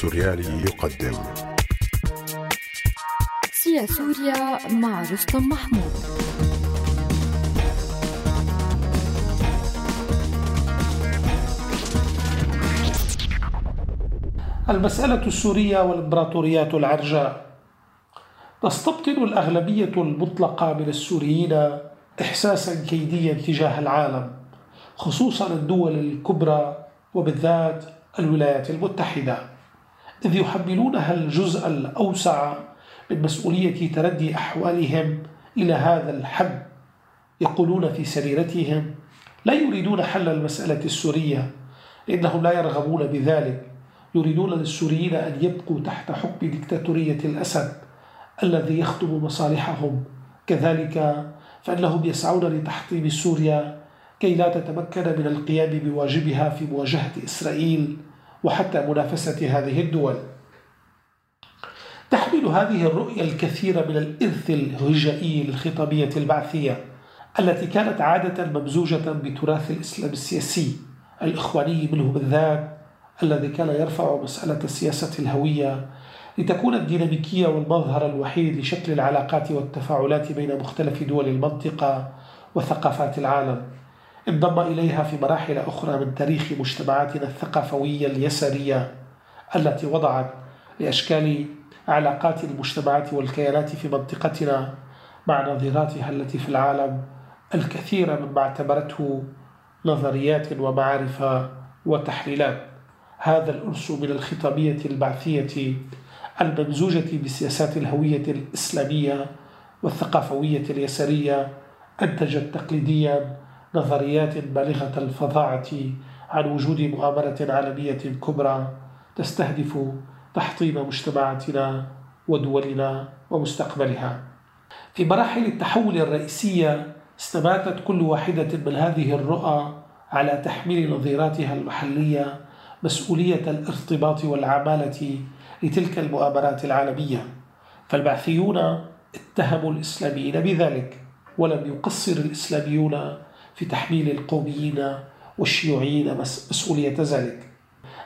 السوريالي يقدم. سيا سوريا مع رستم محمود. المسألة السورية والإمبراطوريات العرجاء. تستبطن الأغلبية المطلقة من السوريين إحساسا كيديا تجاه العالم خصوصا الدول الكبرى وبالذات الولايات المتحدة. إذ يحملونها الجزء الأوسع من مسؤولية تردي أحوالهم إلى هذا الحد. يقولون في سريرتهم لا يريدون حل المسألة السورية لأنهم لا يرغبون بذلك. يريدون للسوريين أن يبقوا تحت حكم دكتاتورية الأسد الذي يخدم مصالحهم. كذلك فإنهم يسعون لتحطيم سوريا كي لا تتمكن من القيام بواجبها في مواجهة إسرائيل. وحتى منافسة هذه الدول. تحمل هذه الرؤية الكثير من الإرث الهجائي للخطابية البعثية التي كانت عادة ممزوجة بتراث الإسلام السياسي الإخواني منه بالذات الذي كان يرفع مسألة سياسة الهوية لتكون الديناميكية والمظهر الوحيد لشكل العلاقات والتفاعلات بين مختلف دول المنطقة وثقافات العالم. انضم إليها في مراحل أخرى من تاريخ مجتمعاتنا الثقافوية اليسارية التي وضعت لأشكال علاقات المجتمعات والكيانات في منطقتنا مع نظيراتها التي في العالم الكثير مما اعتبرته نظريات ومعارف وتحليلات. هذا الأرس من الخطابية البعثية الممزوجة بسياسات الهوية الإسلامية والثقافوية اليسارية أنتجت تقليديا نظريات بالغة الفظاعة عن وجود مؤامرة عالمية كبرى تستهدف تحطيم مجتمعاتنا ودولنا ومستقبلها. في مراحل التحول الرئيسية استماتت كل واحدة من هذه الرؤى على تحميل نظيراتها المحلية مسؤولية الارتباط والعمالة لتلك المؤامرات العالمية. فالبعثيون اتهموا الإسلاميين بذلك ولم يقصر الإسلاميون في تحميل القوميين والشيوعيين مسؤولية ذلك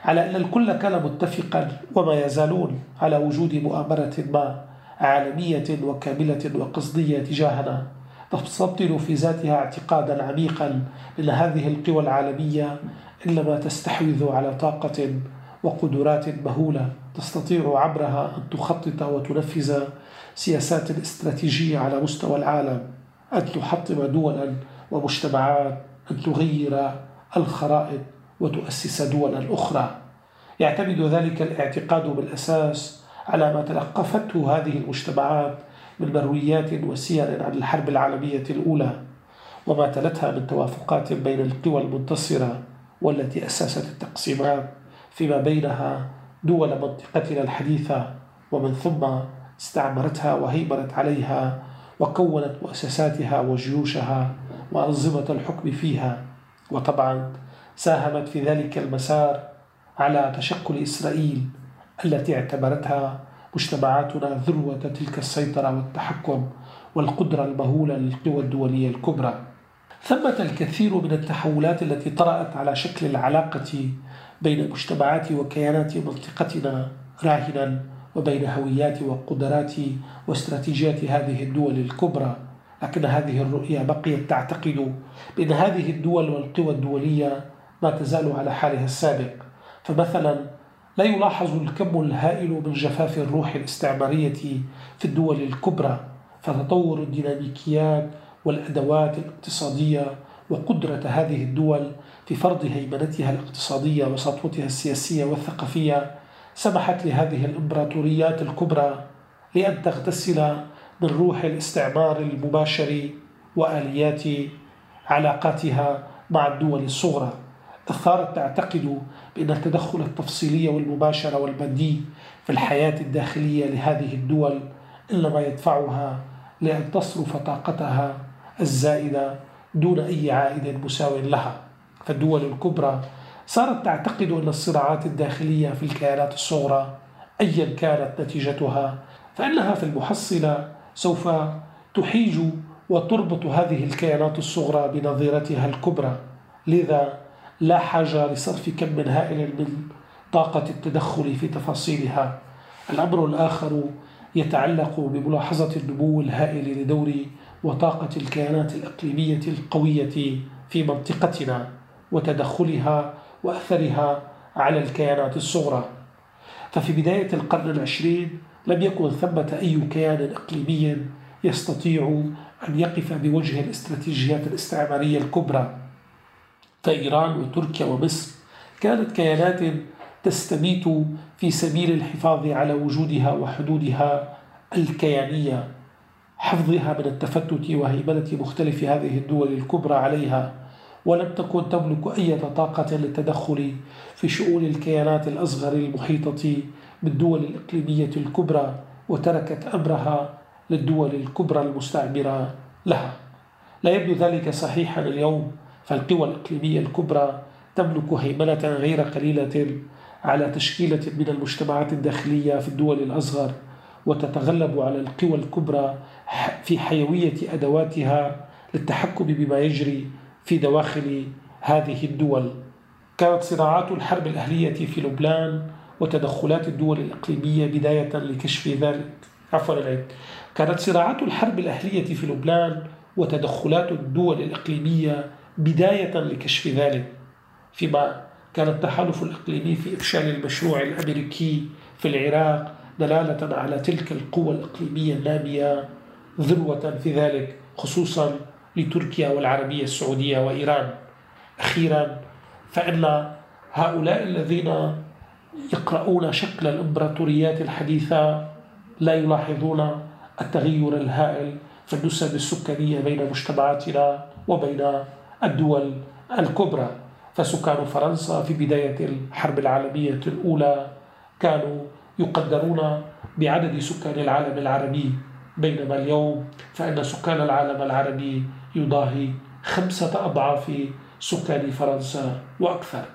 على أن الكل كان متفقا وما يزالون على وجود مؤامرة ما عالمية وكاملة وقصدية تجاهنا. تستبطن في ذاتها اعتقادا عميقا أن هذه القوى العالمية إنما تستحوذ على طاقة وقدرات مهولة. تستطيع عبرها أن تخطط وتنفذ سياسات استراتيجية على مستوى العالم أن تحطم دولا ومجتمعات أن تغير الخرائط وتؤسس دولا أخرى. يعتمد ذلك الاعتقاد بالأساس على ما تلقفته هذه المجتمعات من مرويات وسير عن الحرب العالمية الأولى وما تلتها من توافقات بين القوى المنتصرة والتي أسست التقسيمات فيما بينها دول منطقتنا الحديثة ومن ثم استعمرتها وهيمنت عليها وكونت مؤسساتها وجيوشها وأنظمة الحكم فيها. وطبعا ساهمت في ذلك المسار على تشكل إسرائيل التي اعتبرتها مجتمعاتنا ذروة تلك السيطرة والتحكم والقدرة المهولة للقوى الدولية الكبرى. ثمة الكثير من التحولات التي طرأت على شكل العلاقة بين مجتمعات وكيانات منطقتنا راهنا وبين هويات وقدرات واستراتيجيات هذه الدول الكبرى. لكن هذه الرؤية بقيت تعتقد بأن هذه الدول والقوى الدولية ما تزال على حالها السابق. فمثلا لا يلاحظ الكم الهائل من جفاف الروح الاستعمارية في الدول الكبرى فتطور الديناميكيات والأدوات الاقتصادية وقدرة هذه الدول في فرض هيمنتها الاقتصادية وسطوتها السياسية والثقافية سمحت لهذه الإمبراطوريات الكبرى لأن تغتسل من روح الاستعمار المباشر وآليات علاقاتها مع الدول الصغرى. صارت تعتقد بأن التدخل التفصيلي والمباشر والمادي في الحياة الداخلية لهذه الدول إنما يدفعها لأن تصرف طاقتها الزائدة دون أي عائد مساو لها. فالدول الكبرى صارت تعتقد أن الصراعات الداخلية في الكيانات الصغرى أيا كانت نتيجتها فإنها في المحصلة سوف تحيج وتربط هذه الكيانات الصغرى بنظيرتها الكبرى. لذا لا حاجة لصرف كم هائل من طاقة التدخل في تفاصيلها. الأمر الآخر يتعلق بملاحظة النمو الهائل لدور وطاقة الكيانات الإقليمية القوية في منطقتنا وتدخلها وأثرها على الكيانات الصغرى. ففي بداية القرن العشرين لم يكن ثمة أي كيان إقليمي يستطيع أن يقف بوجه الاستراتيجيات الاستعمارية الكبرى. فإيران وتركيا ومصر كانت كيانات تستميت في سبيل الحفاظ على وجودها وحدودها الكيانية حفظها من التفتت وهيمنة مختلف هذه الدول الكبرى عليها. ولم تكن تملك أي طاقة للتدخل في شؤون الكيانات الأصغر المحيطة بالدول الإقليمية الكبرى وتركت أمرها للدول الكبرى المستعمرة لها. لا يبدو ذلك صحيحا اليوم فالقوى الإقليمية الكبرى تملك هيمنة غير قليلة على تشكيلة من المجتمعات الداخلية في الدول الأصغر وتتغلب على القوى الكبرى في حيوية أدواتها للتحكم بما يجري في دواخل هذه الدول. كانت صراعات الحرب الأهلية في لبنان وتدخلات الدول الإقليمية بداية لكشف ذلك. عفوا العيد كانت صراعات الحرب الأهلية في لبنان وتدخلات الدول الإقليمية بداية لكشف ذلك. فيما كان التحالف الإقليمي في إفشال المشروع الأمريكي في العراق دلالة على تلك القوى الإقليمية النامية ذروة في ذلك خصوصا لتركيا والعربية السعودية وإيران. أخيرا فإن هؤلاء الذين يقرؤون شكل الإمبراطوريات الحديثة لا يلاحظون التغير الهائل في النسب السكانية بين مجتمعاتنا وبين الدول الكبرى. فسكان فرنسا في بداية الحرب العالمية الأولى كانوا يقدرون بعدد سكان العالم العربي بينما اليوم فإن سكان العالم العربي يضاهي خمسة أضعاف سكان فرنسا وأكثر.